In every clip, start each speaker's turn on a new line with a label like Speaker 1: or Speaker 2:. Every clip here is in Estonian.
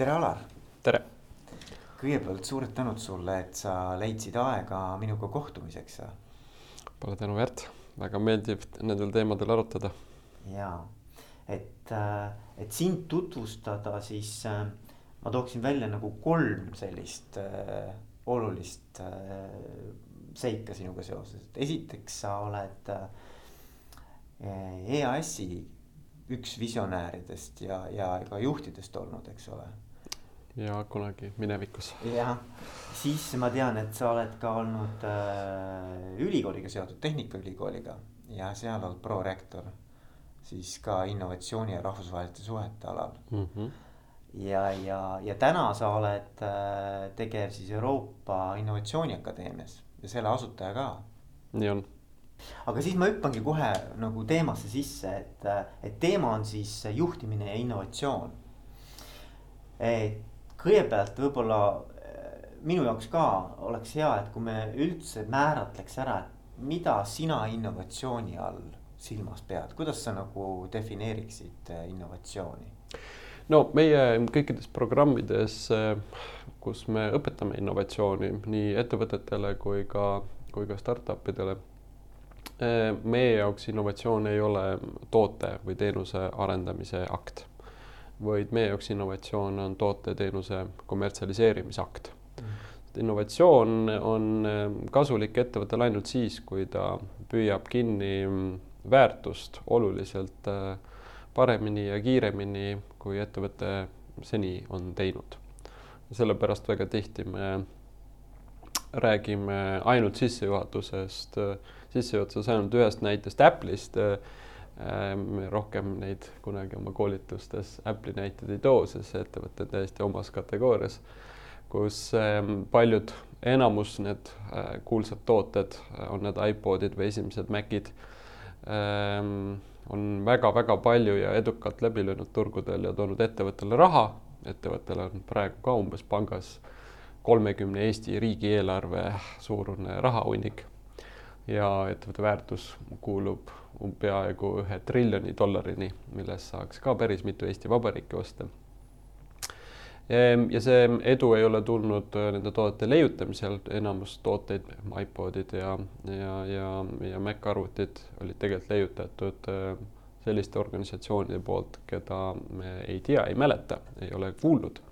Speaker 1: tere, Alar.
Speaker 2: tere.
Speaker 1: kõigepealt suured tänud sulle, et sa leidsid aega minuga kohtumiseks.
Speaker 2: Pole tänu väärt, väga meeldib nendel teemadel arutada.
Speaker 1: ja, et, äh, et sind tutvustada, siis äh, ma tooksin välja nagu kolm sellist äh, olulist äh, seika sinuga seoses, et esiteks sa oled äh, EAS-i üks visionääridest ja, ja ka juhtidest olnud, eks ole.
Speaker 2: Ja kunagi minevikus.
Speaker 1: jah, siis ma tean, et sa oled ka olnud äh, ülikooliga seotud, Tehnikaülikooliga ja seal olnud prorektor. siis ka innovatsiooni ja rahvusvaheliste suhete alal mm. -hmm. ja, ja, ja täna sa oled äh, tegev siis Euroopa Innovatsiooniakadeemias ja selle asutaja ka.
Speaker 2: nii on
Speaker 1: aga siis ma hüppangi kohe nagu teemasse sisse, et, et teema on siis juhtimine ja innovatsioon. et kõigepealt võib-olla eh, minu jaoks ka oleks hea, et kui me üldse määratleks ära, et mida sina innovatsiooni all silmas pead, kuidas sa nagu defineeriksid eh, innovatsiooni?
Speaker 2: no meie kõikides programmides, eh, kus me õpetame innovatsiooni nii ettevõtetele kui ka, kui ka startup idele meie jaoks innovatsioon ei ole toote või teenuse arendamise akt, vaid meie jaoks innovatsioon on toote-teenuse kommertsialiseerimise akt mm.. innovatsioon on äh, kasulik ettevõttele ainult siis, kui ta püüab kinni mm, väärtust oluliselt äh, paremini ja kiiremini, kui ettevõte seni on teinud. sellepärast väga tihti me räägime ainult sissejuhatusest äh, sissejuhatuses ainult ühest näitest Apple'ist. Ähm, rohkem neid kunagi oma koolitustes Apple'i näiteid ei too, sest see ettevõte on täiesti omas kategoorias, kus ähm, paljud, enamus need äh, kuulsad tooted, äh, on need iPodid või esimesed Macid, ähm, on väga-väga palju ja edukalt läbi löönud turgudel ja toonud ettevõttele raha. ettevõttel on praegu ka umbes pangas kolmekümne Eesti riigieelarve suurune rahahunnik ja ettevõtte väärtus kuulub peaaegu ühe triljoni dollarini, millest saaks ka päris mitu Eesti Vabariiki osta. Ehm, ja see edu ei ole tulnud äh, nende toodete leiutamisel, enamus tooteid, iPodid ja, ja, ja, ja Mac arvutid olid tegelikult leiutatud äh, selliste organisatsioonide poolt, keda me ei tea, ei mäleta, ei ole kuulnud.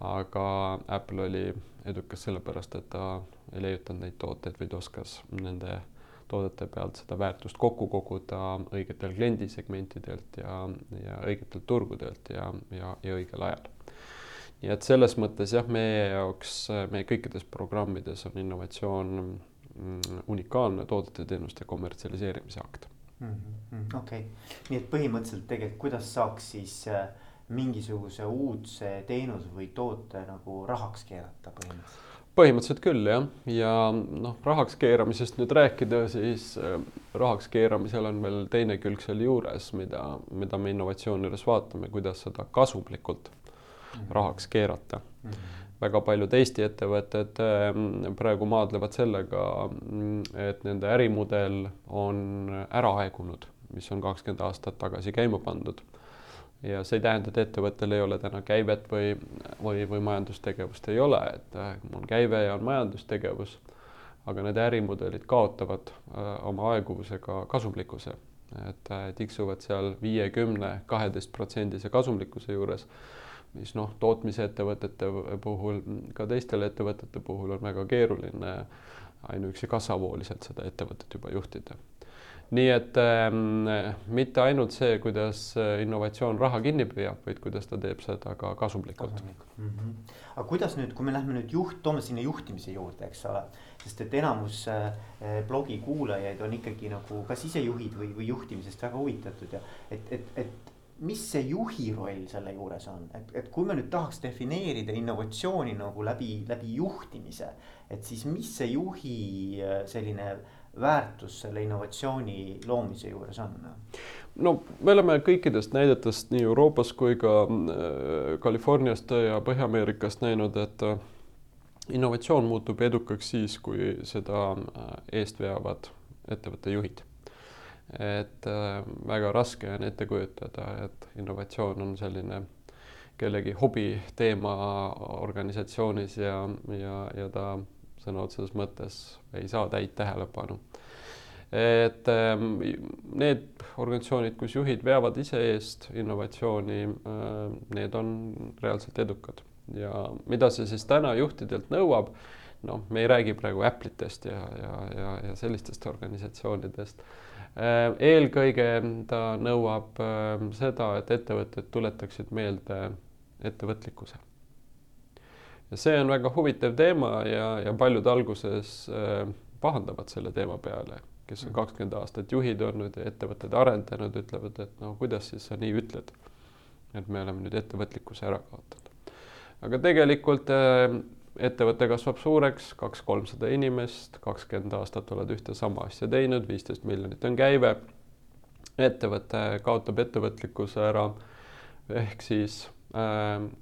Speaker 2: aga Apple oli edukas sellepärast, et ta ei leiutanud neid tooteid, vaid oskas nende toodete pealt seda väärtust kokku koguda õigetel kliendisegmentidelt ja, ja õigetelt turgudelt ja, ja, ja õigel ajal. nii et selles mõttes jah, meie jaoks, meie kõikides programmides on innovatsioon mm, unikaalne toodete-teenuste kommertsialiseerimise akt
Speaker 1: mm -hmm.. okei nii et põhimõtteliselt tegelikult, kuidas saaks siis äh, mingisuguse uudse teenuse või toote nagu rahaks keerata põhimõtteliselt?
Speaker 2: Põhimõtteliselt küll jah, ja noh, rahaks keeramisest nüüd rääkida, siis äh, rahaks keeramisel on veel teine külg seal juures, mida, mida me innovatsiooni juures vaatame, kuidas seda kasumlikult rahaks keerata mm. -hmm. väga paljud Eesti ettevõtted äh, praegu maadlevad sellega, et nende ärimudel on ära aegunud, mis on kakskümmend aastat tagasi käima pandud ja see ei tähenda, et ettevõttel ei ole täna käivet või, või, või majandustegevust ei ole, et äh, on käive ja on majandustegevus, aga need ärimudelid kaotavad äh, oma aeguvusega kasumlikkuse, et äh, tiksuvad seal viiekümne, kaheteist protsendise kasumlikkuse juures, mis noh, tootmisettevõtete puhul, ka teistele ettevõtete puhul on väga keeruline ainuüksi kassavooliselt seda ettevõtet juba juhtida nii et ähm, mitte ainult see, kuidas äh, innovatsioon raha kinni püüab, vaid kuidas ta teeb seda ka kasumlikult. Mm
Speaker 1: -hmm. aga kuidas nüüd, kui me lähme nüüd juht, toome sinna juhtimise juurde, eks ole, sest et enamus äh, blogi kuulajaid on ikkagi nagu kas isejuhid või, või juhtimisest väga huvitatud ja et, et, et mis see juhi roll selle juures on, et, et kui me nüüd tahaks defineerida innovatsiooni nagu läbi, läbi juhtimise, et siis mis see juhi äh, selline väärtus selle innovatsiooni loomise juures on?
Speaker 2: no me oleme kõikidest näidetest nii Euroopas kui ka äh, Californiast ja Põhja-Ameerikast näinud, et äh, innovatsioon muutub edukaks siis, kui seda äh, eest veavad ettevõtte juhid. et väga raske on ette kujutada, et innovatsioon on selline kellegi hobiteema organisatsioonis ja, ja, ja ta sõna otseses mõttes ei saa täit tähelepanu. et ähm, need organisatsioonid, kus juhid veavad ise eest innovatsiooni, äh, need on reaalselt edukad. Ja mida see siis täna juhtidelt nõuab, noh, me ei räägi praegu Apple'itest ja, ja, ja, ja sellistest organisatsioonidest. Äh, eelkõige ta nõuab seda, et ettevõtted tuletaksid meelde ettevõtlikkuse see on väga huvitav teema ja, ja paljud alguses äh, pahandavad selle teema peale, kes on mm. kakskümmend aastat juhid olnud ja ettevõtteid arendanud, ütlevad, et no kuidas siis sa nii ütled. et me oleme nüüd ettevõtlikkuse ära kaotanud. aga tegelikult äh, ettevõte kasvab suureks, kaks-kolmsada inimest, kakskümmend aastat oled ühte sama asja teinud, viisteist miljonit on käive. ettevõte kaotab ettevõtlikkuse ära ehk siis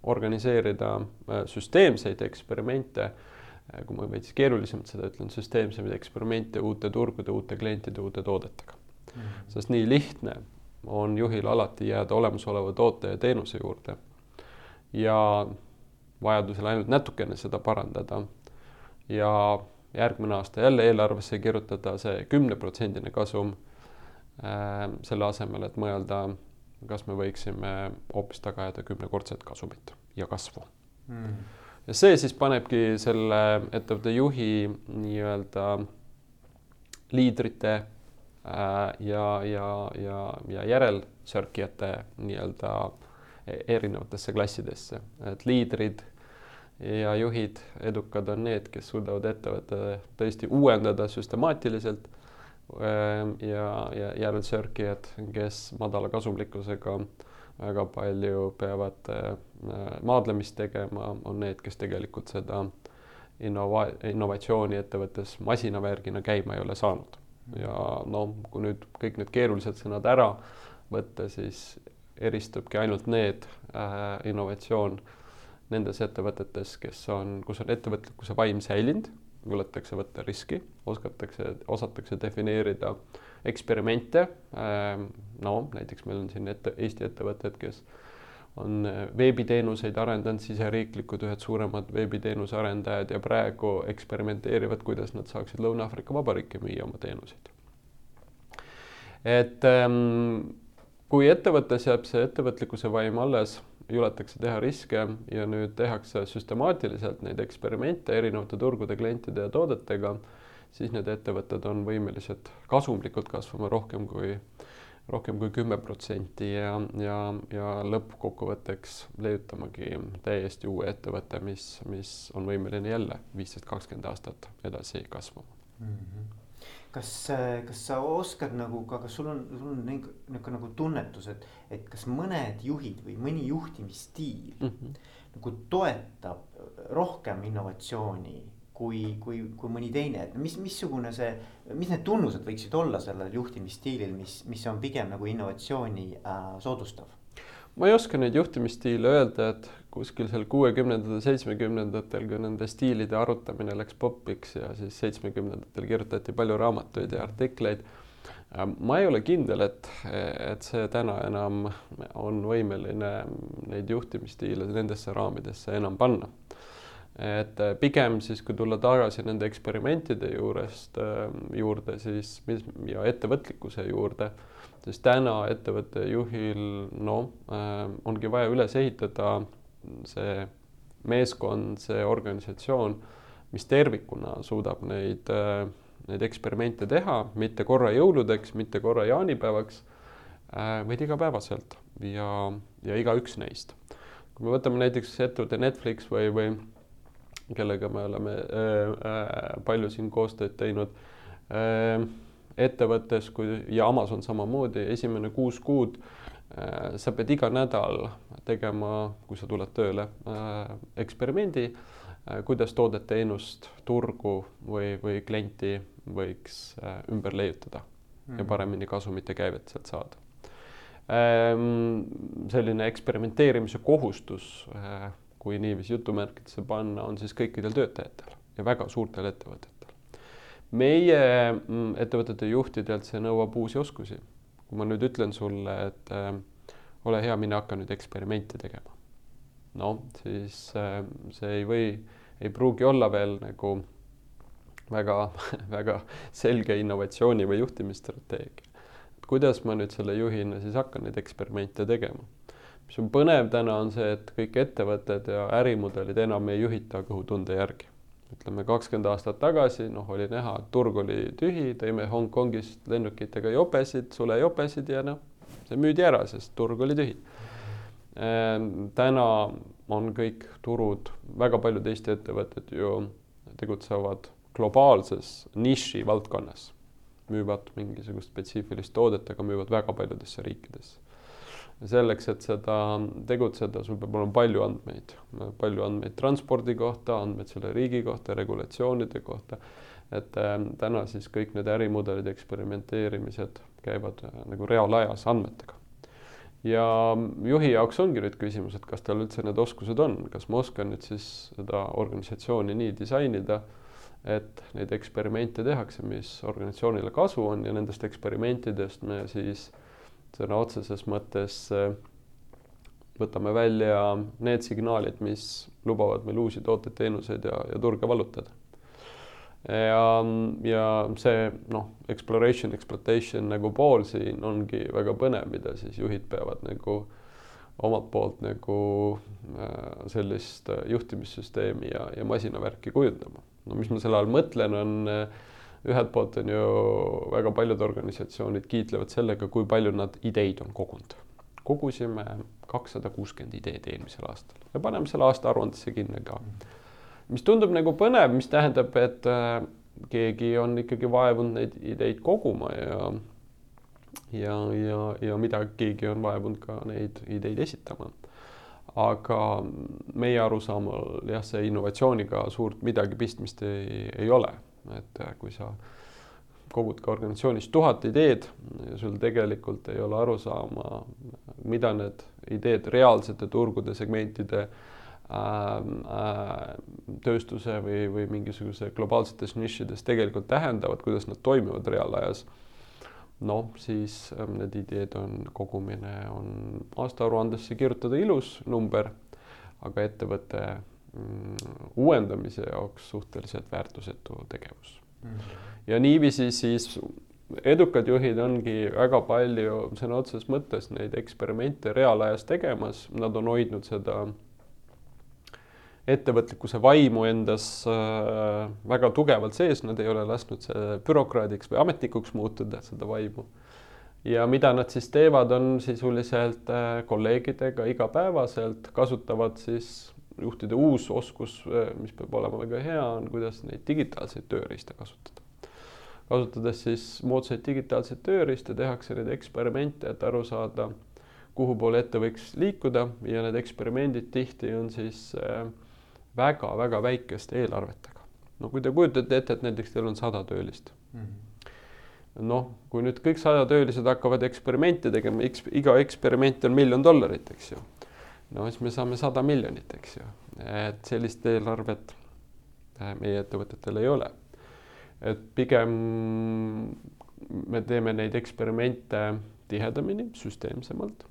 Speaker 2: organiseerida äh, süsteemseid eksperimente äh,, kui ma veits keerulisemalt seda ütlen, süsteemsemaid eksperimente uute turgude, uute klientide, uute toodetega mm. -hmm. sest nii lihtne on juhil alati jääda olemasoleva toote ja teenuse juurde ja vajadusel ainult natukene seda parandada ja järgmine aasta jälle eelarvesse kirjutada see kümneprotsendine kasum äh, selle asemel, et mõelda kas me võiksime hoopis taga ajada kümnekordset kasumit ja kasvu. Mm.. ja see siis panebki selle ettevõtte juhi nii-öelda liidrite äh, ja, ja, ja, ja järelsörkijate nii-öelda erinevatesse klassidesse, et liidrid ja juhid, edukad on need, kes suudavad ettevõtte tõesti uuendada süstemaatiliselt ja, ja järelsörkijad, kes madala kasumlikkusega väga palju peavad äh, maadlemist tegema, on need, kes tegelikult seda innova-, innovatsiooni ettevõttes masinavärgina käima ei ole saanud. ja no kui nüüd kõik need keerulised sõnad ära võtta, siis eristubki ainult need äh, innovatsioon nendes ettevõtetes, kes on, kus on ettevõtlikkuse vaim säilinud juletakse võtta riski, oskatakse, osatakse defineerida eksperimente. Ähm, no näiteks meil on siin ette, Eesti ettevõtted, kes on äh, veebiteenuseid arendanud, siseriiklikud ühed suuremad veebiteenuse arendajad ja praegu eksperimenteerivad, kuidas nad saaksid Lõuna-Aafrika Vabariiki müüa oma teenuseid. et ähm, kui ettevõttes jääb see ettevõtlikkuse vaim alles juletakse teha riske ja nüüd tehakse süstemaatiliselt neid eksperimente erinevate turgude, klientide ja toodetega, siis need ettevõtted on võimelised kasumlikult kasvama rohkem kui, rohkem kui kümme protsenti ja, ja, ja lõppkokkuvõtteks leiutamagi täiesti uue ettevõtte, mis, mis on võimeline jälle viisteist, kakskümmend aastat edasi kasvama mm.
Speaker 1: -hmm kas, kas sa oskad nagu ka, kas sul on, sul on niisugune nagu tunnetus, et, et kas mõned juhid või mõni juhtimisstiil mm -hmm. nagu toetab rohkem innovatsiooni kui, kui, kui mõni teine, et mis, missugune see, mis need tunnused võiksid olla sellel juhtimisstiilil, mis, mis on pigem nagu innovatsiooni äh, soodustav?
Speaker 2: ma ei oska neid juhtimisstiile öelda, et kuskil seal kuuekümnendatel, seitsmekümnendatel, kui nende stiilide arutamine läks popiks ja siis seitsmekümnendatel kirjutati palju raamatuid ja artikleid. ma ei ole kindel, et, et see täna enam on võimeline neid juhtimisstiile nendesse raamidesse enam panna. et pigem siis, kui tulla tagasi nende eksperimentide juurest juurde, siis mis ja ettevõtlikkuse juurde, siis täna ettevõtte juhil noh, ongi vaja üles ehitada see meeskond, see organisatsioon, mis tervikuna suudab neid, äh, neid eksperimente teha, mitte korra jõuludeks, mitte korra jaanipäevaks, äh, vaid igapäevaselt ja, ja igaüks neist. kui me võtame näiteks ettevõtte Netflix või, või kellega me oleme äh, äh, palju siin koostööd teinud äh,, ettevõttes kui ja Amazon samamoodi, esimene kuus kuud äh, sa pead iga nädal tegema, kui sa tuled tööle, äh, eksperimendi, äh, kuidas toodet, teenust, turgu või, või klienti võiks ümber leiutada mm. ja paremini kasumit ja käivet sealt saada. Ähm, selline eksperimenteerimise kohustus, kui niiviisi jutumärkidesse panna, on siis kõikidel töötajatel ja väga suurtel ettevõtetel meie mm, ettevõtete juhtidelt see nõuab uusi oskusi. Kui ma nüüd ütlen sulle, et äh, ole hea, mine hakka nüüd eksperimente tegema, noh, siis äh, see ei või, ei pruugi olla veel nagu väga-väga selge innovatsiooni või juhtimisstrateegia. kuidas ma nüüd selle juhina siis hakkan neid eksperimente tegema? mis on põnev täna, on see, et kõik ettevõtted ja ärimudelid enam ei juhita kõhutunde järgi. Ütleme kakskümmend aastat tagasi, noh, oli näha, turg oli tühi, tõime Hongkongist lennukitega jopesid, sulejopesid ja noh, see müüdi ära, sest turg oli tühi. Ehm, täna on kõik turud, väga paljud Eesti ettevõtted ju tegutsevad globaalses niši valdkonnas, müüvad mingisugust spetsiifilist toodet, aga müüvad väga paljudesse riikidesse. Selleks, et seda tegutseda, sul peab olema palju andmeid, palju andmeid transpordi kohta, andmeid selle riigi kohta, regulatsioonide kohta. et äh, täna siis kõik need ärimudelid, eksperimenteerimised käivad äh, nagu reaalajas andmetega. Ja juhi jaoks ongi nüüd küsimus, et kas tal üldse need oskused on, kas ma oskan nüüd siis seda organisatsiooni nii disainida et neid eksperimente tehakse, mis organisatsioonile kasu on ja nendest eksperimentidest me siis sõna otseses mõttes äh, võtame välja need signaalid, mis lubavad meil uusi tooteid, teenuseid ja, ja turge vallutada. ja, ja see noh, exploration, exploitation nagu pool siin ongi väga põnev, mida siis juhid peavad nagu omalt poolt nagu äh, sellist juhtimissüsteemi ja, ja masinavärki kujundama no mis ma selle all mõtlen, on äh, ühelt poolt on ju väga paljud organisatsioonid kiitlevad sellega, kui palju nad ideid on kogunud. kogusime kakssada kuuskümmend ideed eelmisel aastal ja paneme selle aasta aruandesse kinni ka. mis tundub nagu põnev, mis tähendab, et äh, keegi on ikkagi vaevunud neid ideid koguma ja ja, ja, ja mida keegi on vaevunud ka neid ideid esitama aga meie arusaamal jah, see innovatsiooniga suurt midagi pistmist ei, ei ole, et äh, kui sa kogud ka organisatsioonis tuhat ideed ja sul tegelikult ei ole aru saama, mida need ideed reaalsete turgude, segmentide äh, äh, tööstuse või, või mingisuguse globaalsetes nišides tegelikult tähendavad, kuidas nad toimivad reaalajas noh, siis ähm, need ideed on, kogumine on aastaaruandesse kirjutada ilus number, aga ettevõtte mm, uuendamise jaoks suhteliselt väärtusetu tegevus mm. -hmm. ja niiviisi siis edukad juhid ongi väga palju sõna otseses mõttes neid eksperimente reaalajas tegemas, nad on hoidnud seda ettevõtlikkuse vaimu endas äh, väga tugevalt sees, nad ei ole lasknud bürokraadiks või ametnikuks muutuda, seda vaimu. ja mida nad siis teevad, on sisuliselt äh, kolleegidega igapäevaselt, kasutavad siis juhtide uus oskus, äh, mis peab olema väga hea, on kuidas neid digitaalseid tööriista kasutada. kasutades siis moodsaid digitaalseid tööriiste, tehakse neid eksperimente, et aru saada, kuhu poole ette võiks liikuda ja need eksperimendid tihti on siis väga-väga väikeste eelarvetega. no kui te kujutate ette, et näiteks teil on sada töölist mm -hmm. noh, kui nüüd kõik sada töölised hakkavad eksperimente tegema, eks iga eksperiment on miljon dollarit, eks ju. No siis me saame sada miljonit, eks ju, et sellist eelarvet äh, meie ettevõtetel ei ole. et pigem me teeme neid eksperimente tihedamini, süsteemsemalt.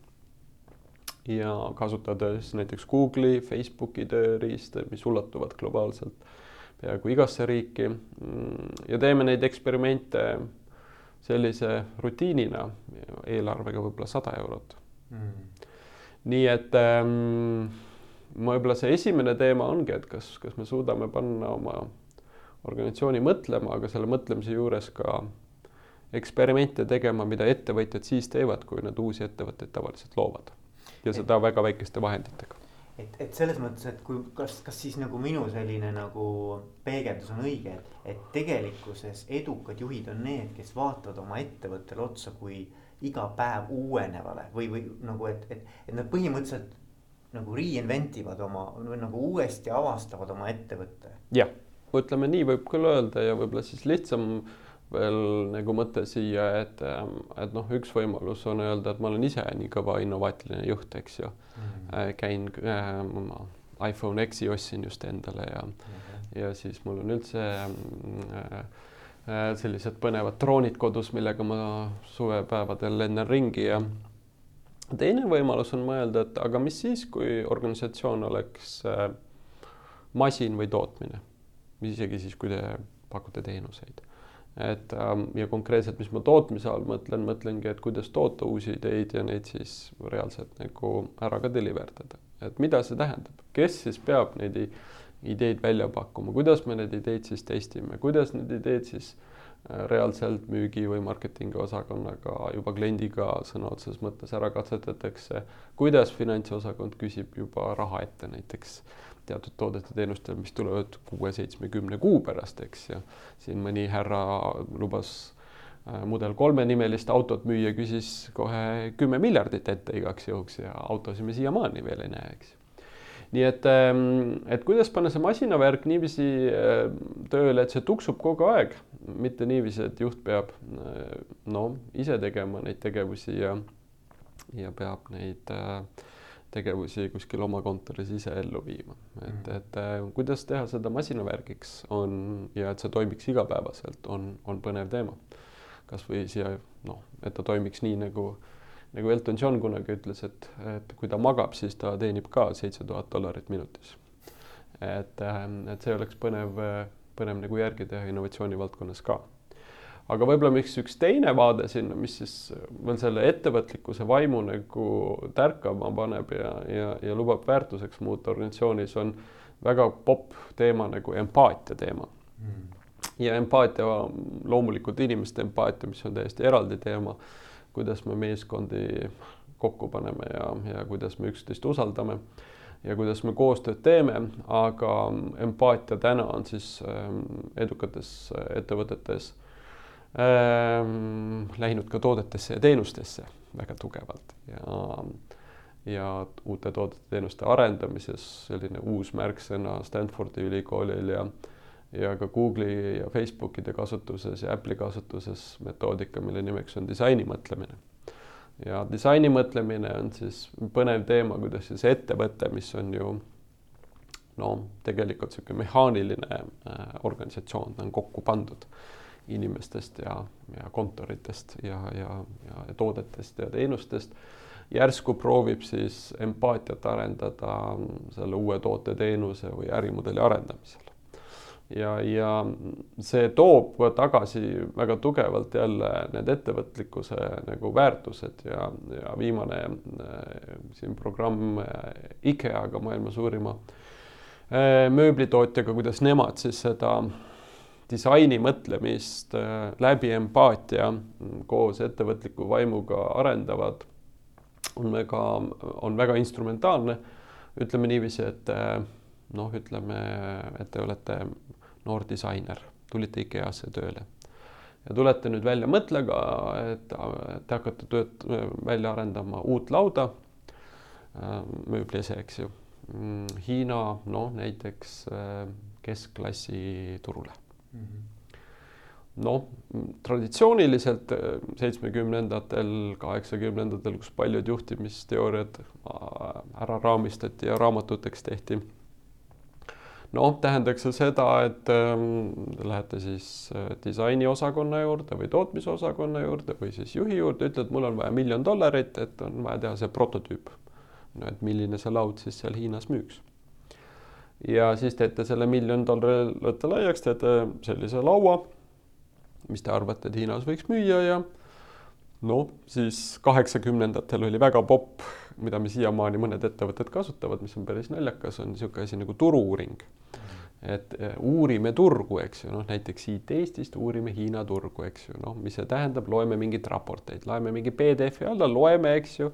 Speaker 2: Ja kasutades näiteks Google'i, Facebooki tööriiste, mis ulatuvad globaalselt peaaegu igasse riiki. Mm, ja teeme neid eksperimente sellise rutiinina, eelarvega võib-olla sada eurot. Mm.. Nii et ähm, võib-olla see esimene teema ongi, et kas, kas me suudame panna oma organisatsiooni mõtlema, aga selle mõtlemise juures ka eksperimente tegema, mida ettevõtjad siis teevad, kui nad uusi ettevõtteid tavaliselt loovad ja seda et, väga väikeste vahenditega.
Speaker 1: et, et selles mõttes, et kui, kas, kas siis nagu minu selline nagu peegeldus on õige, et, et tegelikkuses edukad juhid on need, kes vaatavad oma ettevõttele otsa kui iga päev uuenevale või, või nagu, et, et, et nad põhimõtteliselt nagu reinvent ivad oma või nagu uuesti avastavad oma ettevõtte.
Speaker 2: jah, ütleme nii võib küll öelda ja võib-olla siis lihtsam veel nagu mõte siia, et, ähm, et noh, üks võimalus on öelda, et ma olen ise nii kõva innovaatiline juht, eks ju mm. -hmm. käin äh,, ma iPhone X-i ostsin just endale ja mm, -hmm. ja siis mul on üldse äh, äh, sellised põnevad droonid kodus, millega ma suvepäevadel lennan ringi ja teine võimalus on mõelda, et aga mis siis, kui organisatsioon oleks äh, masin või tootmine, isegi siis, kui te pakute teenuseid. et ähm, ja konkreetselt, mis ma tootmise all mõtlen, mõtlengi, et kuidas toota uusi ideid ja neid siis reaalselt nagu ära ka deliver dada. et mida see tähendab, kes siis peab neid ideid välja pakkuma, kuidas me neid ideid siis testime, kuidas need ideed siis äh, reaalselt müügi või marketingi osakonnaga juba kliendiga sõna otseses mõttes ära katsetatakse, kuidas finantsosakond küsib juba raha ette näiteks teatud toodete-teenustel, mis tulevad kuue-seitsmekümne kuu pärast, eks? Ju. siin mõni härra lubas äh, mudel kolme nimelist autot müüa, küsis kohe kümme miljardit ette igaks juhuks ja autosid me siiamaani veel ei näe, eks? ju nii et, ähm, et kuidas panna see masinavärk niiviisi äh, tööle, et see tuksub kogu aeg, mitte niiviisi, et juht peab äh, no ise tegema neid tegevusi ja, ja peab neid äh, tegevusi kuskil oma kontoris ise ellu viima, et, mhm. et äh, kuidas teha seda masinavärgiks on ja et see toimiks igapäevaselt, on, on põnev teema. kasvõi siia noh, et ta toimiks nii nagu, nagu Elton John kunagi ütles, et, et kui ta magab, siis ta teenib ka seitse tuhat dollarit minutis. et, äh, et see oleks põnev, põnev nagu järgi teha innovatsiooni valdkonnas ka. Aga võib-olla miks üks teine vaade sinna, mis siis veel selle ettevõtlikkuse vaimu nagu tärkama paneb ja, ja, ja lubab väärtuseks muuta organisatsioonis, on väga popp teema nagu empaatia teema. Mm.. ja empaatia, loomulikult inimeste empaatia, mis on täiesti eraldi teema, kuidas me meeskondi kokku paneme ja, ja kuidas me üksteist usaldame ja kuidas me koostööd teeme, aga empaatia täna on siis ähm, edukates ettevõtetes ähm, läinud ka toodetesse ja teenustesse väga tugevalt. Ja, ja uute toodete-teenuste arendamises selline uus märksõna Stanfordi ülikoolil ja ja ka Google'i ja Facebookide kasutuses ja Apple'i kasutuses metoodika, mille nimeks on disaini mõtlemine. ja disaini mõtlemine on siis põnev teema, kuidas siis ettevõte, mis on ju no tegelikult niisugune mehaaniline äh, organisatsioon, ta on kokku pandud inimestest ja, ja kontoritest ja, ja, ja toodetest ja teenustest. järsku proovib siis empaatiat arendada selle uue toote-teenuse või ärimudeli arendamisel. Ja, ja see toob tagasi väga tugevalt jälle need ettevõtlikkuse nagu väärtused ja, ja viimane äh, siin programm äh, IKEA-ga, maailma suurima äh, mööblitootjaga, kuidas nemad siis seda disaini mõtlemist läbi empaatia koos ettevõtliku vaimuga arendavad, on väga, on väga instrumentaalne. ütleme niiviisi, et noh, ütleme, et te olete noor disainer, tulite IKEA-sse tööle ja tulete nüüd välja mõttega, et te hakkate tööd välja arendama uut lauda äh, mööbli ese, eks ju. Mm, Hiina, noh näiteks keskklassi turule noh, traditsiooniliselt äh, seitsmekümnendatel, kaheksakümnendatel, kus paljud juhtimisteooriad äh, ära raamistati ja raamatuteks tehti. Noh, tähendaks see seda, et ähm, te lähete siis äh, disainiosakonna juurde või tootmisosakonna juurde või siis juhi juurde, ütled, mul on vaja miljon dollarit, et on vaja teha see prototüüp. no et milline see laud siis seal Hiinas müüks ja siis teete selle miljon dollari lõtte laiaks, teete sellise laua, mis te arvate, et Hiinas võiks müüa ja noh, siis kaheksakümnendatel oli väga popp, mida me siiamaani mõned ettevõtted kasutavad, mis on päris naljakas, on niisugune asi nagu turu-uuring. et eh, uurime turgu, eks ju, noh näiteks siit Eestist uurime Hiina turgu, eks ju, noh, mis see tähendab, loeme mingeid raporteid, loeme mingi PDF-i alla, loeme, eks ju,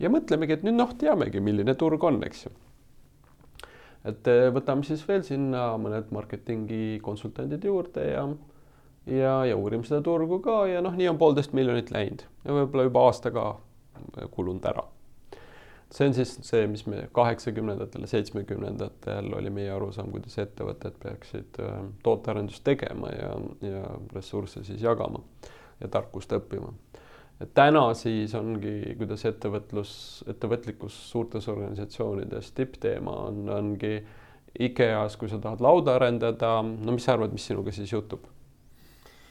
Speaker 2: ja mõtlemegi, et nüüd noh, teamegi, milline turg on, eks ju et eh, võtame siis veel sinna mõned marketingi konsultandid juurde ja ja, ja uurime seda turgu ka ja noh, nii on poolteist miljonit läinud ja võib-olla juba aasta ka kulunud ära. See on siis see, mis me kaheksakümnendatel ja seitsmekümnendatel oli meie arusaam, kuidas ettevõtted peaksid eh, tootearendust tegema ja, ja ressursse siis jagama ja tarkust õppima. Täna siis ongi, kuidas ettevõtlus, ettevõtlikkus suurtes organisatsioonides tippteema on, ongi IKEA-s, kui sa tahad lauda arendada, no mis sa arvad, mis sinuga siis juhtub?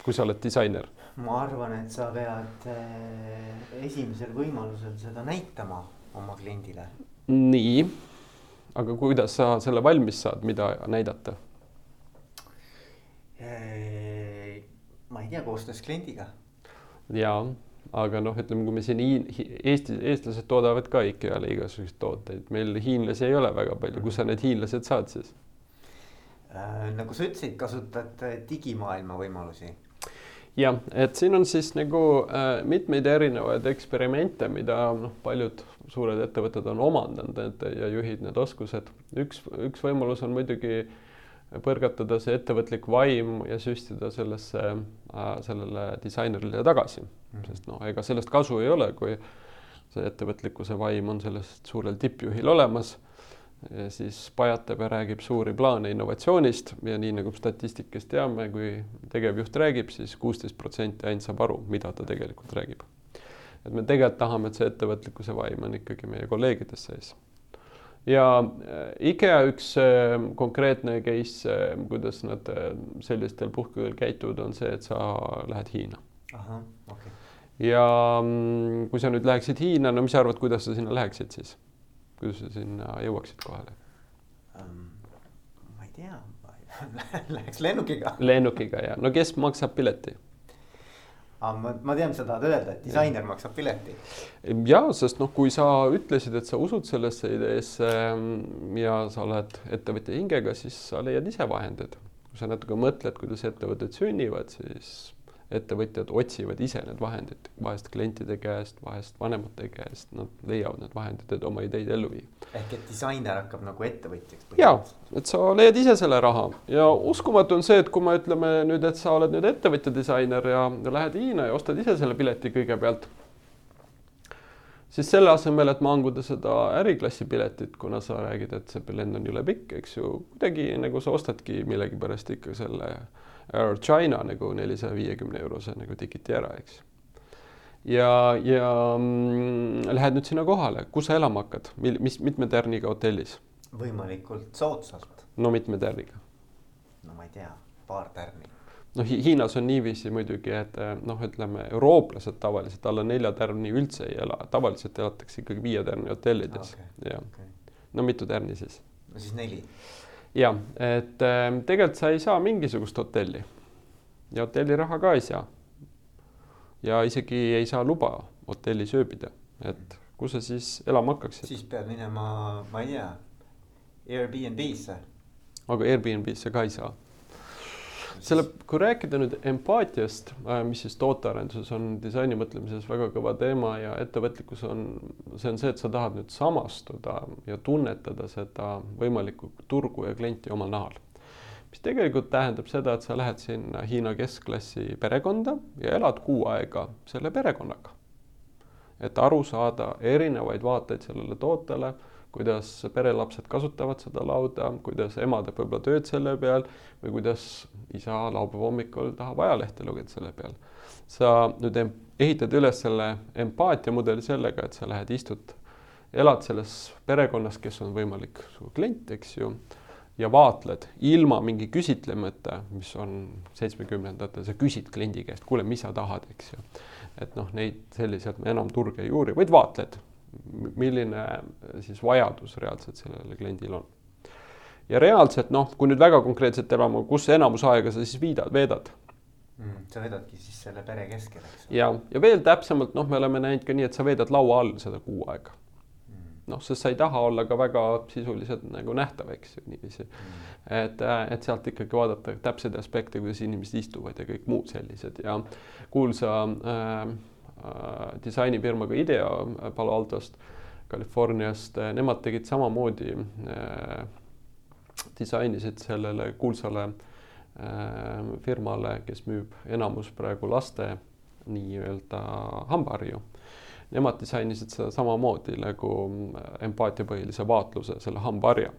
Speaker 2: kui sa oled disainer.
Speaker 1: Ma arvan, et sa pead eh, esimesel võimalusel seda näitama oma kliendile.
Speaker 2: nii, aga kuidas sa selle valmis saad, mida näidata?
Speaker 1: Eh, ma ei tea, koostöös kliendiga.
Speaker 2: ja, aga noh, ütleme, kui me siin Eesti, eestlased toodavad ka IKEA-le igasuguseid tooteid, meil hiinlasi ei ole väga palju, kus sa need hiinlased saad siis?
Speaker 1: Äh, nagu sa ütlesid, kasutad digimaailma võimalusi
Speaker 2: jah, et siin on siis nagu äh, mitmeid erinevaid eksperimente, mida noh, paljud suured ettevõtted on omandanud et, ja juhid need oskused. üks, üks võimalus on muidugi põrgatada see ettevõtlik vaim ja süstida sellesse äh,, sellele disainerile tagasi mm, -hmm. sest noh, ega sellest kasu ei ole, kui see ettevõtlikkuse vaim on sellest suurel tippjuhil olemas ja siis pajatab ja räägib suuri plaane innovatsioonist ja nii nagu statistikast teame, kui tegevjuht räägib siis, siis kuusteist protsenti ainult saab aru, mida ta tegelikult räägib. et me tegelikult tahame, et see ettevõtlikkuse vaim on ikkagi meie kolleegides sees. ja äh, IKEA üks äh, konkreetne case, äh, kuidas nad sellistel puhkudel käituvad, on see, et sa lähed Hiina.
Speaker 1: ahah, okei okay.
Speaker 2: ja mm, kui sa nüüd läheksid Hiina, no mis sa arvad, kuidas sa sinna läheksid siis? Kuidas sa sinna jõuaksid kohale
Speaker 1: um,? ma ei tea Läheks lennukiga.
Speaker 2: lennukiga ja no kes maksab pileti?
Speaker 1: aga ma, ma tean, mis sa tahad öelda, et disainer maksab pileti.
Speaker 2: ja, sest noh, kui sa ütlesid, et sa usud sellesse ideesse mm, ja sa oled ettevõtja hingega, siis sa leiad ise vahendid. kui sa natuke mõtled, kuidas ettevõtted sünnivad, siis ettevõtjad otsivad ise need vahendid, vahest klientide käest, vahest vanemate käest, nad leiavad need vahendid, et oma ideid ellu viia.
Speaker 1: ehk et disainer hakkab nagu ettevõtjaks?
Speaker 2: ja, et sa leiad ise selle raha ja uskumatu on see, et kui me ütleme nüüd, et sa oled nüüd ettevõtja disainer ja, lähed Hiina ja ostad ise selle pileti kõigepealt, siis selle asemel, et manguda seda äriklassi piletit, kuna sa räägid, et see lend on jõle pikk, eks ju, kuidagi nagu sa ostadki millegipärast ikka selle äh, Air China nagu nelisaja viiekümne eurose nagu tikiti ära, eks. ja, ja mm, lähed nüüd sinna kohale, kus sa elama hakkad, mil-, mis, mitme tärniga hotellis?
Speaker 1: võimalikult soodsalt.
Speaker 2: no mitme tärniga?
Speaker 1: no ma ei tea, paar tärni
Speaker 2: noh Hi, Hiinas on niiviisi muidugi, et eh, noh, ütleme eurooplased tavaliselt alla nelja tärni üldse ei ela, tavaliselt elatakse ikkagi viie tärni hotellides okay. ja okay. no mitu tärni siis?
Speaker 1: no siis neli
Speaker 2: ja et äh, tegelikult sa ei saa mingisugust hotelli ja hotelliraha ka ei saa. ja isegi ei saa luba hotellis ööbida, et kus sa siis elama hakkaksid?
Speaker 1: siis pead minema, ma ei tea, Airbnb-sse.
Speaker 2: aga Airbnb-sse ka ei saa selle, kui rääkida nüüd empaatiast, äh, mis siis tootearenduses on disaini mõtlemises väga kõva teema ja ettevõtlikkus on, see on see, et sa tahad nüüd samastuda ja tunnetada seda võimalikku turgu ja klienti omal nahal. mis tegelikult tähendab seda, et sa lähed sinna Hiina keskklassi perekonda ja elad kuu aega selle perekonnaga. et aru saada erinevaid vaateid sellele tootele kuidas perelapsed kasutavad seda lauda, kuidas ema teeb võib-olla tööd selle peal või kuidas isa laupäeva hommikul tahab ajalehte lugeda selle peal. sa nüüd ehitad üles selle empaatiamudeli sellega, et sa lähed, istud, elad selles perekonnas, kes on võimalik su klient, eks ju, ja vaatled ilma mingi küsitlemata, mis on seitsmekümnendatel, sa küsid kliendi käest, kuule, mis sa tahad, eks ju. et noh, neid selliselt enam turge ei uuri, vaid vaatled milline siis vajadus reaalselt sellel kliendil on. ja reaalselt noh, kui nüüd väga konkreetselt elama, kus enamus aega sa siis viidad, veedad
Speaker 1: mm,? sa veedadki siis selle pere keskel, eks.
Speaker 2: ja, ja veel täpsemalt noh, me oleme näinud ka nii, et sa veedad laua all seda kuu aega mm.. noh, sest sa ei taha olla ka väga sisuliselt nagu nähtav, eks ju niiviisi mm.. et, et sealt ikkagi vaadata täpseid aspekte, kuidas inimesed istuvad ja kõik muud sellised ja kuulsa äh, Äh, disainifirmaga IDEA äh, Palo Altost, Californiast, äh, nemad tegid samamoodi, disainisid sellele kuulsale firmale, kes müüb enamus praegu laste nii-öelda hambaharju. Nemad disainisid seda samamoodi nagu empaatiapõhilise vaatluse, selle hambaharja.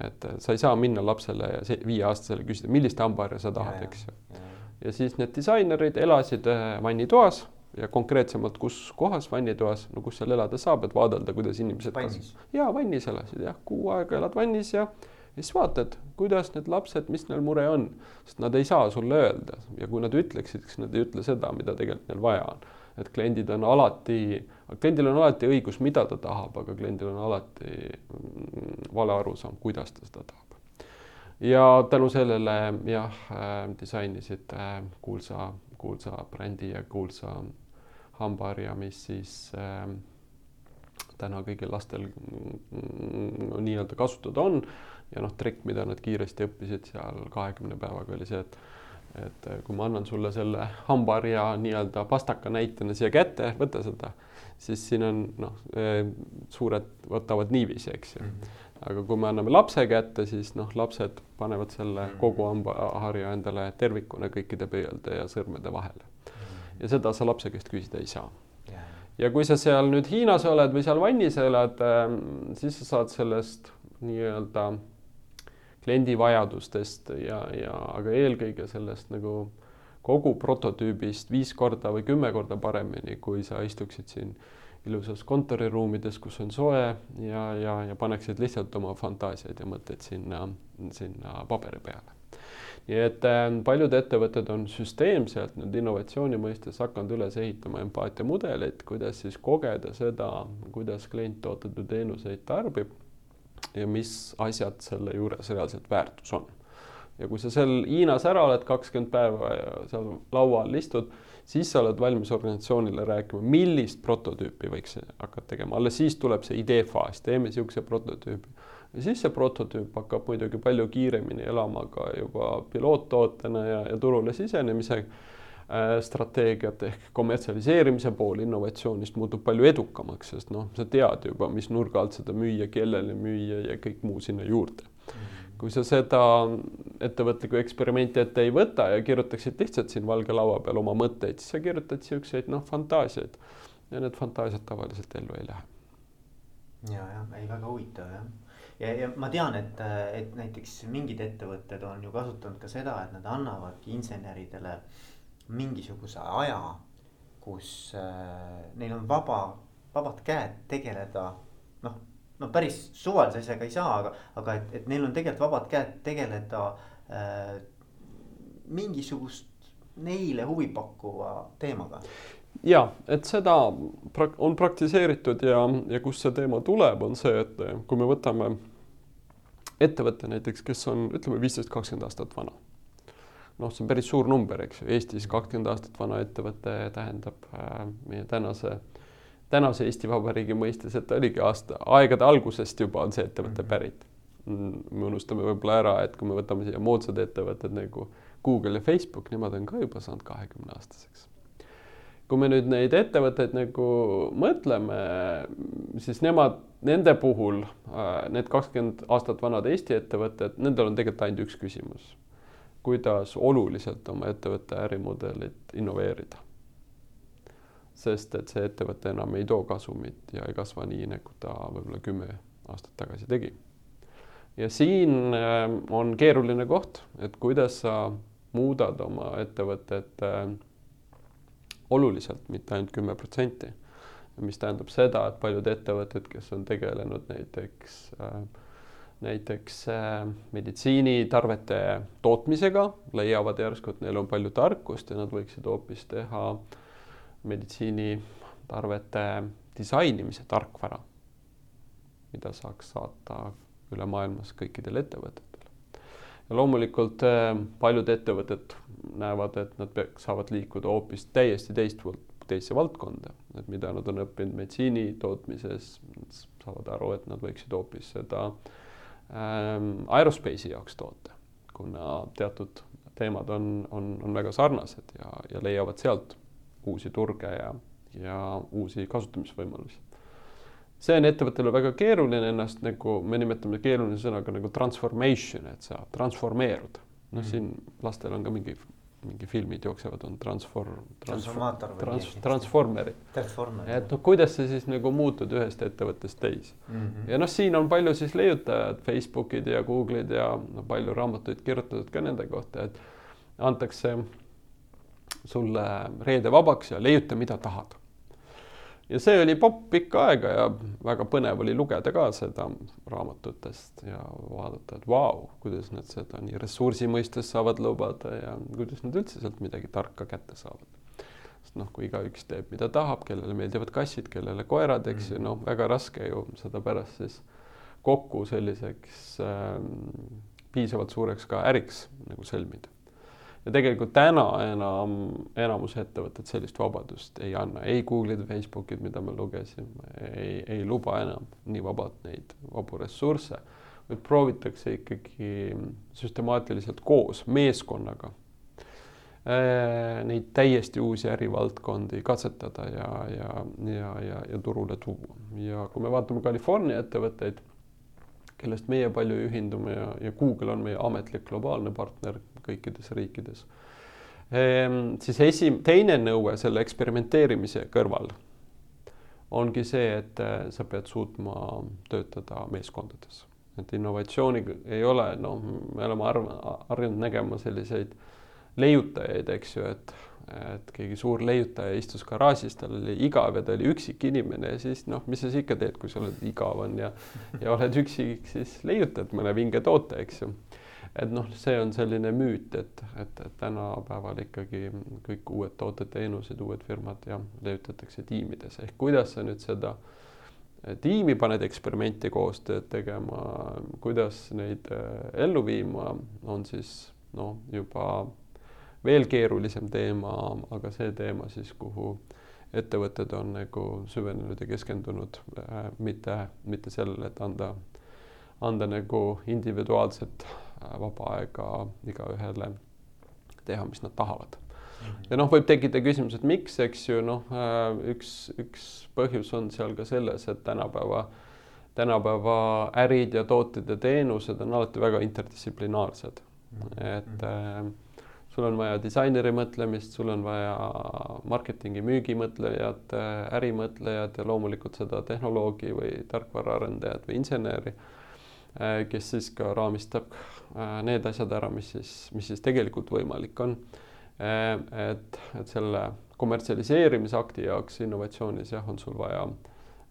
Speaker 2: et sa ei saa minna lapsele viieaastasele küsida, millist hambaharja sa tahad, eks ju. ja siis need disainerid elasid vannitoas ja konkreetsemalt, kus kohas vannitoas, no kus seal elada saab, et vaadelda, kuidas inimesed
Speaker 1: vannis?
Speaker 2: jaa, vannis elasid jah, kuu aega elad vannis ja ja siis vaatad, kuidas need lapsed, mis neil mure on, sest nad ei saa sulle öelda ja kui nad ütleksid, siis nad ei ütle seda, mida tegelikult neil vaja on. et kliendid on alati, kliendil on alati õigus, mida ta tahab, aga kliendil on alati mm, vale arusaam, kuidas ta seda tahab. ja tänu sellele jah äh,, disainisid äh, kuulsa, kuulsa brändi ja kuulsa hambaharja, mis siis äh, täna kõigil lastel mm, nii-öelda kasutada on. ja noh, trikk, mida nad kiiresti õppisid seal kahekümne päevaga oli see, et et kui ma annan sulle selle hambaharja nii-öelda pastaka näitena siia kätte, võta seda, siis siin on noh, suured võtavad niiviisi, eks ju mm. -hmm. aga kui me anname lapse kätte, siis noh, lapsed panevad selle mhm. kogu hambaharja endale tervikuna kõikide pöialde ja sõrmede vahele. Ja seda sa lapse käest küsida ei saa. Ja kui sa seal nüüd Hiinas oled või seal vannis elad, ähm, siis sa saad sellest nii-öelda kliendi vajadustest ja, ja aga eelkõige sellest nagu kogu prototüübist viis korda või kümme korda paremini, kui sa istuksid siin ilusas kontoriruumides, kus on soe ja, ja, ja paneksid lihtsalt oma fantaasiaid ja mõtteid sinna, sinna paberi peale nii et äh, paljud ettevõtted on süsteemselt nüüd innovatsiooni mõistes hakanud üles ehitama empaatiamudeleid, kuidas siis kogeda seda, kuidas klient või teenuseid tarbib ja mis asjad selle juures reaalselt väärtus on. ja kui sa seal Hiinas ära oled kakskümmend päeva ja seal laua all istud, siis sa oled valmis organisatsioonile rääkima, millist prototüüpi võiks hakata tegema, alles siis tuleb see idee faas, teeme niisuguse prototüübi ja siis see prototüüp hakkab muidugi palju kiiremini elama ka juba piloottootena ja, ja turule sisenemise äh, strateegiat ehk kommertsialiseerimise pool innovatsioonist muutub palju edukamaks, sest noh, sa tead juba, mis nurga alt seda müüa, kellele müüa ja kõik muu sinna juurde mm. kui sa seda ettevõtlikku eksperimenti ette ei võta ja kirjutaksid lihtsalt siin valge laua peal oma mõtteid, siis sa kirjutad siukseid noh, fantaasiaid ja need fantaasiad tavaliselt ellu ei lähe.
Speaker 1: ja, jah, ei väga huvitav jah ja, ja ma tean, et, et näiteks mingid ettevõtted on ju kasutanud ka seda, et nad annavadki inseneridele mingisuguse aja, kus äh, neil on vaba, vabad käed tegeleda. Noh, no päris suvalise asjaga ei saa, aga, aga et, et neil on tegelikult vabad käed tegeleda äh, mingisugust neile huvipakkuva teemaga.
Speaker 2: Ja et seda on praktiseeritud ja, ja kust see teema tuleb, on see, et kui me võtame ettevõte näiteks, kes on, ütleme, viisteist, kakskümmend aastat vana. noh, see on päris suur number, eks ju, Eestis kakskümmend aastat vana ettevõte tähendab äh, meie tänase, tänase Eesti Vabariigi mõistes, et ta oligi aasta, aegade algusest juba on see ettevõte mhm. pärit. Mm, me unustame võib-olla ära, et kui me võtame siia moodsad ettevõtted nagu Google ja Facebook, nemad on ka juba saanud kahekümne aastaseks kui me nüüd neid ettevõtteid nagu mõtleme, siis nemad, nende puhul äh, need kakskümmend aastat vanad Eesti ettevõtted, nendel on tegelikult ainult üks küsimus. kuidas oluliselt oma ettevõtte ärimudelit innoveerida? sest et see ettevõte enam ei too kasumit ja ei kasva nii, nagu ta võib-olla kümme aastat tagasi tegi. ja siin äh, on keeruline koht, et kuidas sa muudad oma ettevõtet äh, oluliselt, mitte ainult kümme protsenti. mis tähendab seda, et paljud ettevõtted, kes on tegelenud näiteks äh, näiteks äh, meditsiinitarvete tootmisega, leiavad järsku, et neil on palju tarkust ja nad võiksid hoopis teha meditsiinitarvete disainimise tarkvara, mida saaks saata üle maailmas kõikidele ettevõtetele. ja loomulikult äh, paljud ettevõtted näevad, et nad peaks, saavad liikuda hoopis täiesti teist, teisse valdkonda, et mida nad on õppinud meditsiini tootmises, saavad aru, et nad võiksid hoopis seda ähm, aerospace'i jaoks toota, kuna teatud teemad on, on, on väga sarnased ja, ja leiavad sealt uusi turge ja, ja uusi kasutamisvõimalusi. see on ettevõttele väga keeruline ennast nagu me nimetame keerulise sõnaga nagu transformation, et sa transformeerud noh, siin lastel on ka mingi, mingi filmid jooksevad, on transform,
Speaker 1: transformaator
Speaker 2: trans, transformerid. et noh, kuidas sa siis nagu muutud ühest ettevõttest teise mm. -hmm. ja noh, siin on palju siis leiutajad, Facebookid ja Google'id ja no palju raamatuid kirjutatud ka nende kohta, et antakse sulle reede vabaks ja leiuta, mida tahad. Ja see oli popp pikka aega ja väga põnev oli lugeda ka seda raamatutest ja vaadata, et vau, kuidas nad seda nii ressursi mõistes saavad lubada ja kuidas nad üldse sealt midagi tarka kätte saavad. sest noh, kui igaüks teeb, mida tahab, kellele meeldivad kassid, kellele koerad, eks ju, noh, väga raske ju seda pärast siis kokku selliseks äh, piisavalt suureks ka äriks nagu sõlmida ja tegelikult täna enam enamus ettevõtted sellist vabadust ei anna, ei Google'id, Facebookid, mida me lugesime, ei, ei luba enam nii vabalt neid vabu ressursse, vaid proovitakse ikkagi süstemaatiliselt koos meeskonnaga äh, neid täiesti uusi ärivaldkondi katsetada ja, ja, ja, ja, ja turule tuua. ja kui me vaatame California ettevõtteid, kellest meie palju ühindume ja, ja Google on meie ametlik globaalne partner kõikides riikides. Ehm, siis esi-, teine nõue selle eksperimenteerimise kõrval ongi see, et äh, sa pead suutma töötada meeskondades. et innovatsiooni ei ole, noh, me oleme arv-, harjunud nägema selliseid leiutajaid, eks ju, et et keegi suur leiutaja istus garaažis, tal oli igav ja ta oli üksik inimene ja siis noh, mis sa siis ikka teed, kui sa oled igav on ja ja oled üksik, siis leiutad mõne vinge toote, eks ju et noh, see on selline müüt, et, et, et tänapäeval ikkagi kõik uued tooted-teenused, uued firmad ja leiutatakse tiimides. Ehk kuidas sa nüüd seda tiimi paned eksperimenti koostööd tegema, kuidas neid äh, ellu viima, on siis noh, juba veel keerulisem teema, aga see teema siis, kuhu ettevõtted on nagu süvenenud ja keskendunud äh,, mitte, mitte sellele, et anda, anda nagu individuaalset vaba aega igaühele teha, mis nad tahavad. Mhm. ja noh, võib tekkida küsimus, et miks, eks ju, noh, äh, üks, üks põhjus on seal ka selles, et tänapäeva, tänapäeva ärid ja tooted ja teenused on alati väga interdistsiplinaarsed. Mhm. et äh, sul on vaja disaineri mõtlemist, sul on vaja marketingi, müügimõtlejat, ärimõtlejat ja loomulikult seda tehnoloogi või tarkvaraarendajat või inseneri Äh, kes siis ka raamistab äh, need asjad ära, mis siis, mis siis tegelikult võimalik on. Äh, et, et selle kommertsialiseerimisakti jaoks innovatsioonis jah, on sul vaja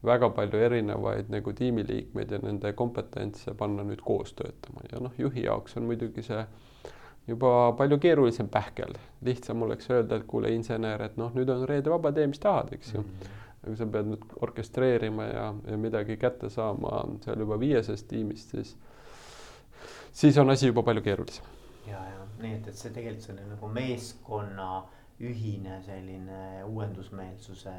Speaker 2: väga palju erinevaid nagu tiimiliikmeid ja nende kompetentse panna nüüd koos töötama ja noh, juhi jaoks on muidugi see juba palju keerulisem pähkel, lihtsam oleks öelda, et kuule, insener, et noh, nüüd on reede vaba, tee, mis tahad, eks ju mm. -hmm aga sa pead nüüd orkestreerima ja, ja midagi kätte saama seal juba viieses tiimis, siis, siis on asi juba palju keerulisem.
Speaker 1: ja, ja nii et, et see tegelikult selline nagu meeskonna ühine selline uuendusmeelsuse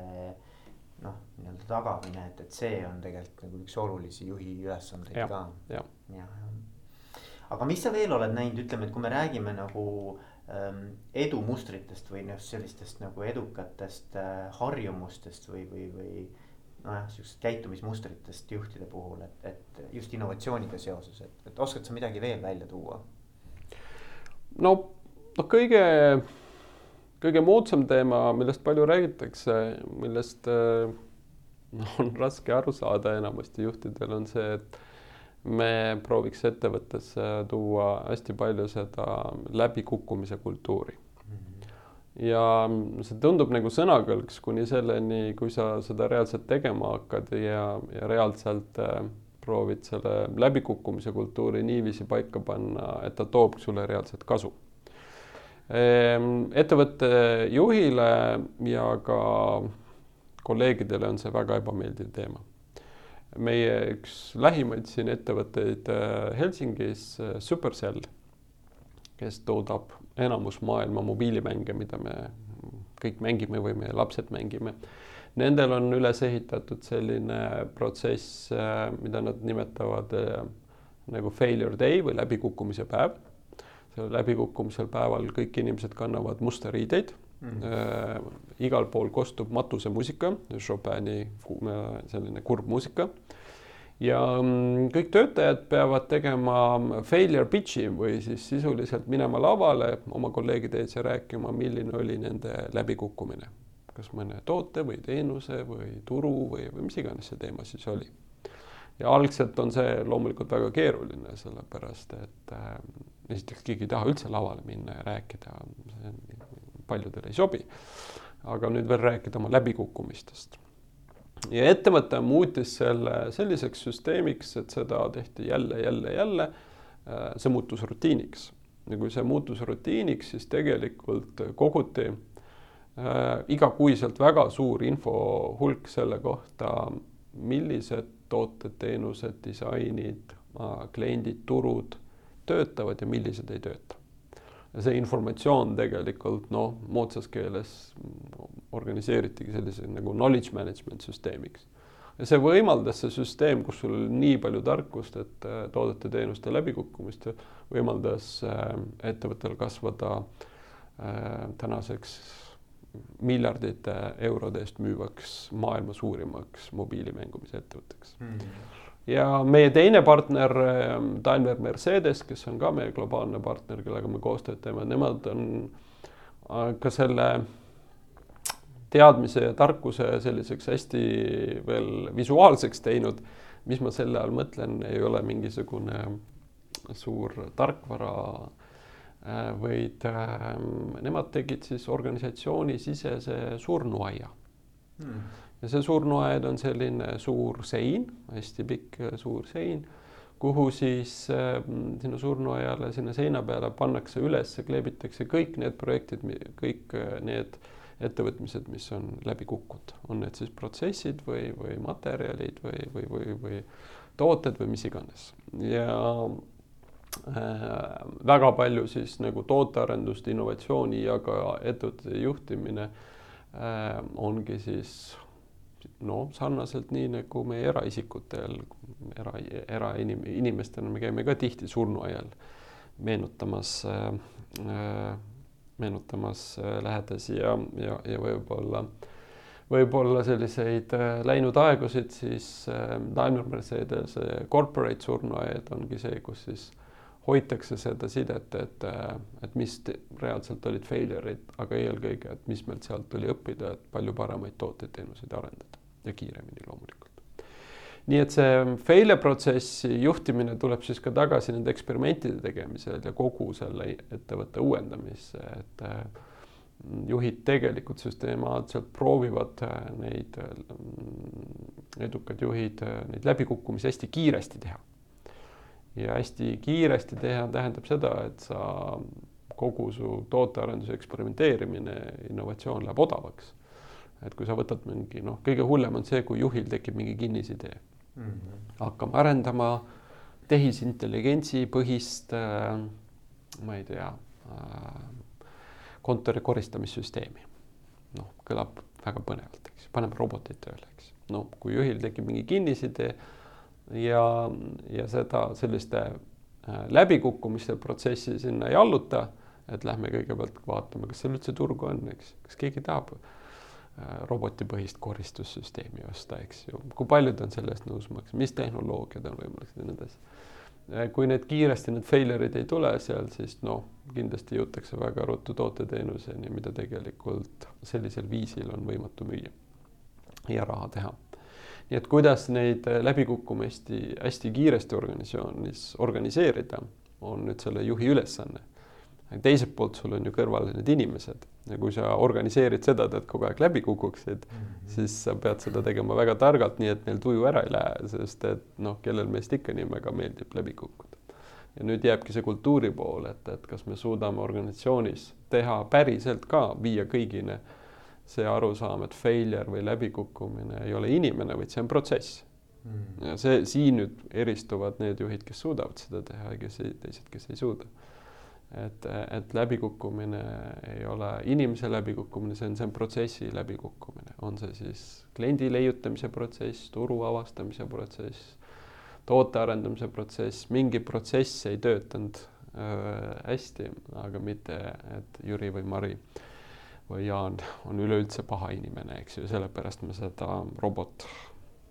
Speaker 1: noh, nii-öelda tagamine, et, et see on tegelikult nagu üks olulisi juhi ülesandeid ja, ka.
Speaker 2: ja,
Speaker 1: ja, ja. aga mis sa veel oled näinud, ütleme, et kui me räägime nagu äh, Ähm, edumustritest või noh, sellistest nagu edukatest äh, harjumustest või, või, või nojah, sihukesest käitumismustritest juhtide puhul, et, et just innovatsiooniga seoses, et, et oskad sa midagi veel välja tuua?
Speaker 2: no, noh, kõige, kõige moodsam teema, millest palju räägitakse, millest äh, on raske aru saada enamasti juhtidel, on see, et me prooviks ettevõttesse tuua hästi palju seda läbikukkumise kultuuri. Ja see tundub nagu sõnakõlks kuni selleni, kui sa seda reaalselt tegema hakkad ja, ja reaalselt äh, proovid selle läbikukkumise kultuuri niiviisi paika panna, et ta toob sulle reaalset kasu. Ehm, ettevõtte juhile ja ka kolleegidele on see väga ebameeldiv teema meie üks lähimaid siin ettevõtteid äh, Helsingis, äh, Supercell, kes toodab enamus maailma mobiilimänge, mida me kõik mängime või meie lapsed mängime. Nendel on üles ehitatud selline protsess, äh, mida nad nimetavad nagu failure day või läbikukkumise päev. sellel läbikukkumisel päeval kõik inimesed kannavad musta riideid mm. äh,. igal pool kostub matusemuusika, Chopini selline kurb muusika. Ja mm, kõik töötajad peavad tegema failure pitch'i või siis sisuliselt minema lavale oma kolleegide ees ja rääkima, milline oli nende läbikukkumine. kas mõne toote või teenuse või turu või, või mis iganes see teema siis oli ja algselt on see loomulikult väga keeruline, sellepärast et äh, esiteks keegi ei taha üldse lavale minna ja rääkida, paljudele ei sobi. aga nüüd veel rääkida oma läbikukkumistest. Ja ettevõte muutis selle selliseks süsteemiks, et seda tehti jälle, jälle, jälle. see muutus rutiiniks ja kui see muutus rutiiniks, siis tegelikult koguti äh, igakuiselt väga suur info hulk selle kohta, millised tooted, teenused, disainid äh,, kliendid, turud töötavad ja millised ei tööta. ja see informatsioon tegelikult noh, moodsas keeles organiseeritigi sellise nagu knowledge management süsteemiks ja see võimaldas, see süsteem, kus sul oli nii palju tarkust, et äh, toodete-teenuste läbikukkumist, võimaldas äh, ettevõttel kasvada äh, tänaseks miljardite eurode eest müüvaks maailma suurimaks mobiilimängumise ettevõtteks mm. ja meie teine partner, Daimler Mercedes, kes on ka meie globaalne partner, kellega me koostööd teeme, nemad on ka selle teadmise ja tarkuse selliseks hästi veel visuaalseks teinud. mis ma selle all mõtlen, ei ole mingisugune suur tarkvara, äh, vaid ähm, nemad tegid siis organisatsioonisisese surnuaia hmm.. ja see surnuaed on selline suur sein, hästi pikk suur sein, kuhu siis äh, sinna surnuaiale, sinna seina peale pannakse üles, kleebitakse kõik need projektid, kõik äh, need äh, ettevõtmised, mis on läbi kukkunud, on need siis protsessid või, või materjalid või, või, või, või tooted või mis iganes. Ja äh, väga palju siis nagu tootearendust, innovatsiooni ja ka ettevõtete juhtimine äh, ongi siis no sarnaselt nii nagu meie eraisikutel, era, erainim-, inimestena me käime ka tihti surnuaial meenutamas äh, äh meenutamas äh, lähedasi ja, ja, ja võib-olla, võib-olla selliseid äh, läinud aegusid, siis äh, Daimler Mercedes corporate surnuaed ongi see, kus siis hoitakse seda sidet, et, et mis reaalselt olid failure'id, aga eelkõige, et mis meilt sealt tuli õppida, et palju paremaid tooteid, teenuseid arendada. Ja kiiremini loomulikult nii et see failure protsessi juhtimine tuleb siis ka tagasi nende eksperimentide tegemisel ja kogu selle ettevõtte uuendamisse, et äh, juhid tegelikult süstemaatselt proovivad äh, neid, äh, edukad juhid neid läbikukkumisi hästi kiiresti teha. ja hästi kiiresti teha tähendab seda, et sa kogu su tootearenduse eksperimenteerimine, innovatsioon läheb odavaks. et kui sa võtad mingi noh, kõige hullem on see, kui juhil tekib mingi kinnisidee mm. Hakkame arendama tehisintelligentsi põhist äh,, ma ei tea äh,, kontori koristamissüsteemi. noh, kõlab väga põnevalt, eks, paneme robotid tööle, eks. no kui juhil tekib mingi kinnisidee ja, ja seda selliste äh, läbikukkumiste protsessi sinna ei alluta, et lähme kõigepealt vaatame, kas seal üldse turgu on, eks, kas keegi tahab robotipõhist koristussüsteemi osta, eks ju, kui paljud on sellest nõus maksma, mis tehnoloogiad on võimalikud ja nii edasi. Äh, kui need kiiresti, need failure'id ei tule seal, siis noh, kindlasti jõutakse väga ruttu tooteteenuseni, mida tegelikult sellisel viisil on võimatu müüa ja raha teha. nii et kuidas neid läbikukkumisi hästi kiiresti organisatsioonis organiseerida, on nüüd selle juhi ülesanne teiselt poolt sul on ju kõrval need inimesed ja kui sa organiseerid seda, et kogu aeg läbi kukuksid mm, -hmm. siis sa pead seda tegema väga targalt, nii et neil tuju ära ei lähe, sest et noh, kellel meist ikka nii väga meeldib läbi kukkuda. ja nüüd jääbki see kultuuri pool, et, et kas me suudame organisatsioonis teha päriselt ka, viia kõigini see arusaam, et failure või läbikukkumine ei ole inimene, vaid see on protsess mm. ja see, siin nüüd eristuvad need juhid, kes suudavad seda teha ja kes ei, teised, kes ei suuda et, et läbikukkumine ei ole inimese läbikukkumine, see on, see on protsessi läbikukkumine, on see siis kliendi leiutamise protsess, turu avastamise protsess, toote arendamise protsess, mingi protsess ei töötanud äh, hästi, aga mitte, et Jüri või Mari või Jaan on üleüldse paha inimene, eks ju, sellepärast me seda robot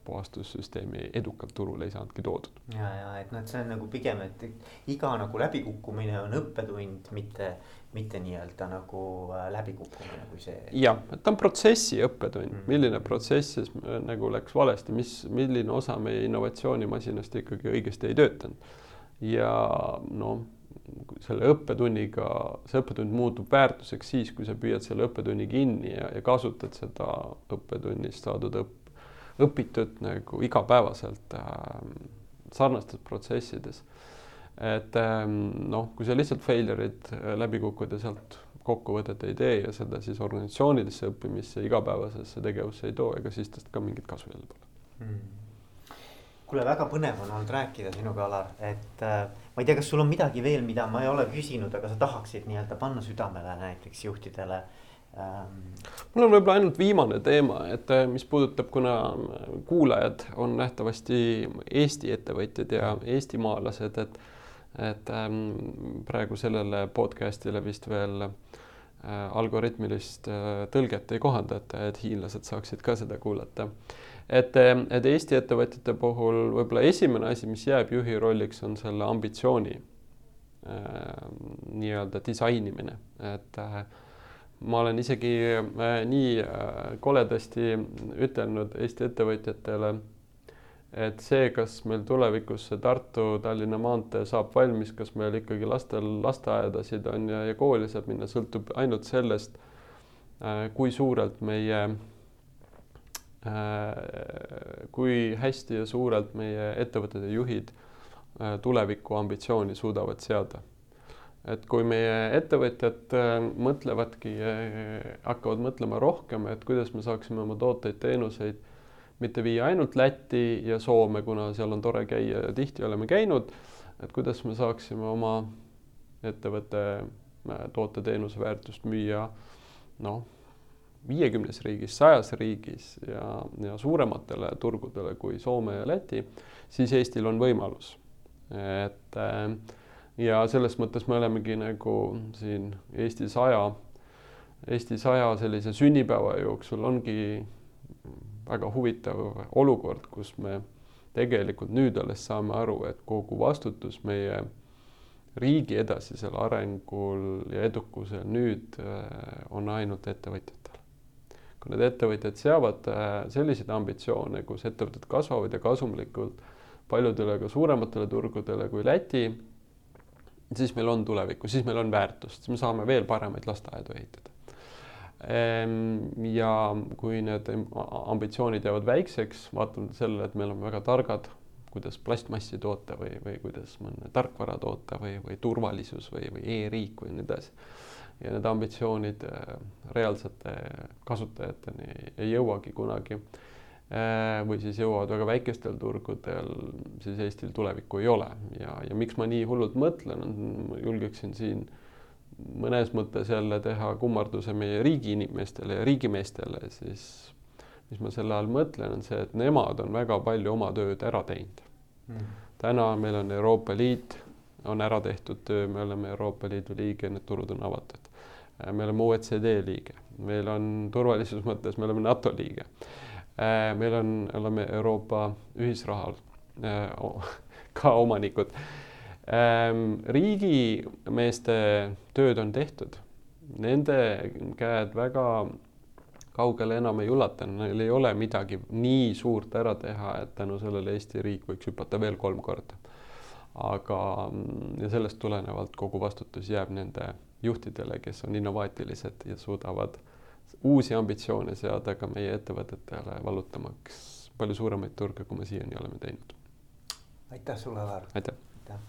Speaker 2: puhastussüsteemi edukalt turule ei saanudki toodud.
Speaker 1: ja, ja et noh, et see on nagu pigem, et iga nagu läbikukkumine on õppetund, mitte, mitte nii-öelda nagu äh, läbikukkumine kui see.
Speaker 2: jah, ta on protsessi õppetund mm, -hmm. milline protsess siis äh, nagu läks valesti, mis, milline osa meie innovatsioonimasinast ikkagi õigesti ei töötanud. ja noh, selle õppetunniga, see õppetund muutub väärtuseks siis, kui sa püüad selle õppetunni kinni ja, ja kasutad seda õppetunnist saadud õpp-, õpitud nagu igapäevaselt sarnastes protsessides. et noh, kui sa lihtsalt failure'id läbi kukud ja sealt kokkuvõtet ei tee ja seda siis organisatsioonidesse õppimisse, igapäevasesse tegevusse ei too, ega siis tast ka mingit kasu jälle pole mm
Speaker 1: kuule, väga põnev on olnud rääkida sinuga, Alar, et äh, ma ei tea, kas sul on midagi veel, mida ma ei ole küsinud, aga sa tahaksid nii-öelda panna südamele näiteks juhtidele ähm....
Speaker 2: mul on võib-olla ainult viimane teema, et äh, mis puudutab, kuna kuulajad on nähtavasti Eesti ettevõtjad ja eestimaalased, et et ähm, praegu sellele podcast'ile vist veel äh, algoritmilist äh, tõlget ei kohandata, et hiinlased saaksid ka seda kuulata. Et, et Eesti ettevõtjate puhul võib-olla esimene asi, mis jääb juhi rolliks, on selle ambitsiooni äh, nii-öelda disainimine, et äh, ma olen isegi äh, nii äh, koledasti ütelnud Eesti ettevõtjatele, et see, kas meil tulevikus see Tartu-Tallinna maantee saab valmis, kas meil ikkagi lastel lasteaedasid on ja, ja kooli saab minna, sõltub ainult sellest, äh, kui suurelt meie kui hästi ja suurelt meie ettevõtete juhid tuleviku ambitsiooni suudavad seada. Et kui meie ettevõtjad äh, mõtlevadki, hakkavad mõtlema rohkem, et kuidas me saaksime oma tooteid-teenuseid mitte viia ainult Lätti ja Soome, kuna seal on tore käia ja tihti oleme käinud, et kuidas me saaksime oma ettevõtte toote-teenuse väärtust müüa noh viiekümnes riigis, sajas riigis ja, ja suurematele turgudele kui Soome ja Läti, siis Eestil on võimalus. et äh, ja selles mõttes me olemegi nagu siin Eesti saja, Eesti saja sellise sünnipäeva jooksul ongi väga huvitav olukord, kus me tegelikult nüüd alles saame aru, et kogu vastutus meie riigi edasisel arengul ja edukusel nüüd äh, on ainult ettevõtjatel. Kui need ettevõtjad seavad äh, selliseid ambitsioone, kus ettevõtted kasvavad ja kasumlikult paljudele ka suurematele turgudele kui Läti, siis meil on tulevikku, siis meil on väärtust, siis me saame veel paremaid lasteaedu ehitada. Ehm, ja kui need ambitsioonid jäävad väikseks, vaatamata sellele, et me oleme väga targad, kuidas plastmassi toota või, või kuidas mõne tarkvara toota või, või turvalisus või, või e-riik või nii edasi ja need ambitsioonid äh, reaalsete kasutajateni ei jõuagi kunagi. Äh, või siis jõuavad väga väikestel turgudel, siis Eestil tulevikku ei ole. Ja, ja miks ma nii hullult mõtlen, julgeksin siin mõnes mõttes jälle teha kummarduse meie riigi inimestele ja riigimeestele, siis mis ma selle all mõtlen, on see, et nemad on väga palju oma tööd ära teinud. Mm.. täna meil on Euroopa Liit, on ära tehtud töö, me oleme Euroopa Liidu liige, need turud on avatud. Äh, me oleme OECD liige, meil on turvalisuse mõttes, me oleme NATO liige. Äh, meil on, oleme Euroopa ühisrahal äh, ka omanikud. Ähm, riigimeeste tööd on tehtud, nende käed väga kaugele enam ei ulata, neil ei ole midagi nii suurt ära teha, et tänu sellele Eesti riik võiks hüpata veel kolm korda. aga, mm, ja sellest tulenevalt kogu vastutus jääb nende juhtidele, kes on innovaatilised ja suudavad uusi ambitsioone seada ka meie ettevõtetele, vallutamaks palju suuremaid turge, kui me siiani oleme teinud.
Speaker 1: aitäh sulle, Alar.
Speaker 2: aitäh,
Speaker 1: aitäh..